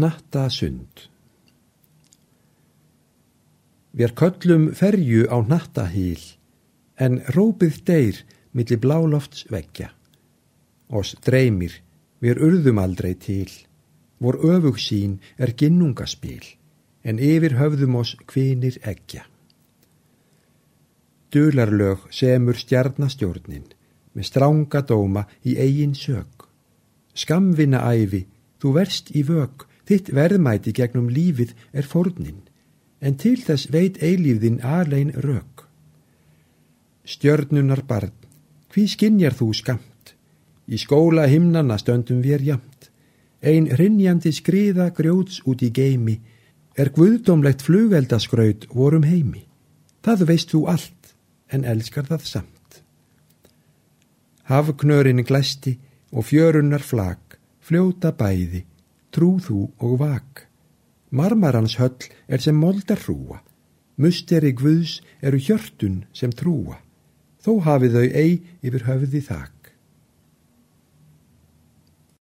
Natta sund Vér köllum ferju á nattahýl, en rópið deyr millir blálofts veggja. Oss dreymir, vér urðum aldrei til, vor öfug sín er ginnungaspil, en yfir höfðum oss kvinir eggja. Dularlög semur stjarnastjórnin, með stránga dóma í eigin sög. Skamvinna æfi, þú verst í vög, þitt verðmæti gegnum lífið er fórnin en til þess veit eilífðin aðlein rök. Stjörnunar barn, hví skinjar þú skamt? Í skóla himnana stöndum við jamt. Ein rinjandi skriða grjóts út í geimi, er guðdómlegt flugeldaskraut vorum heimi. Það veist þú allt, en elskar það samt. Hafknörin glæsti og fjörunnar flag, fljóta bæði, trú þú og vak. Marmarans höll er sem moldar hrúa, musteri guðs eru hjörtun sem trúa, þó hafið þau ei yfir höfði þak.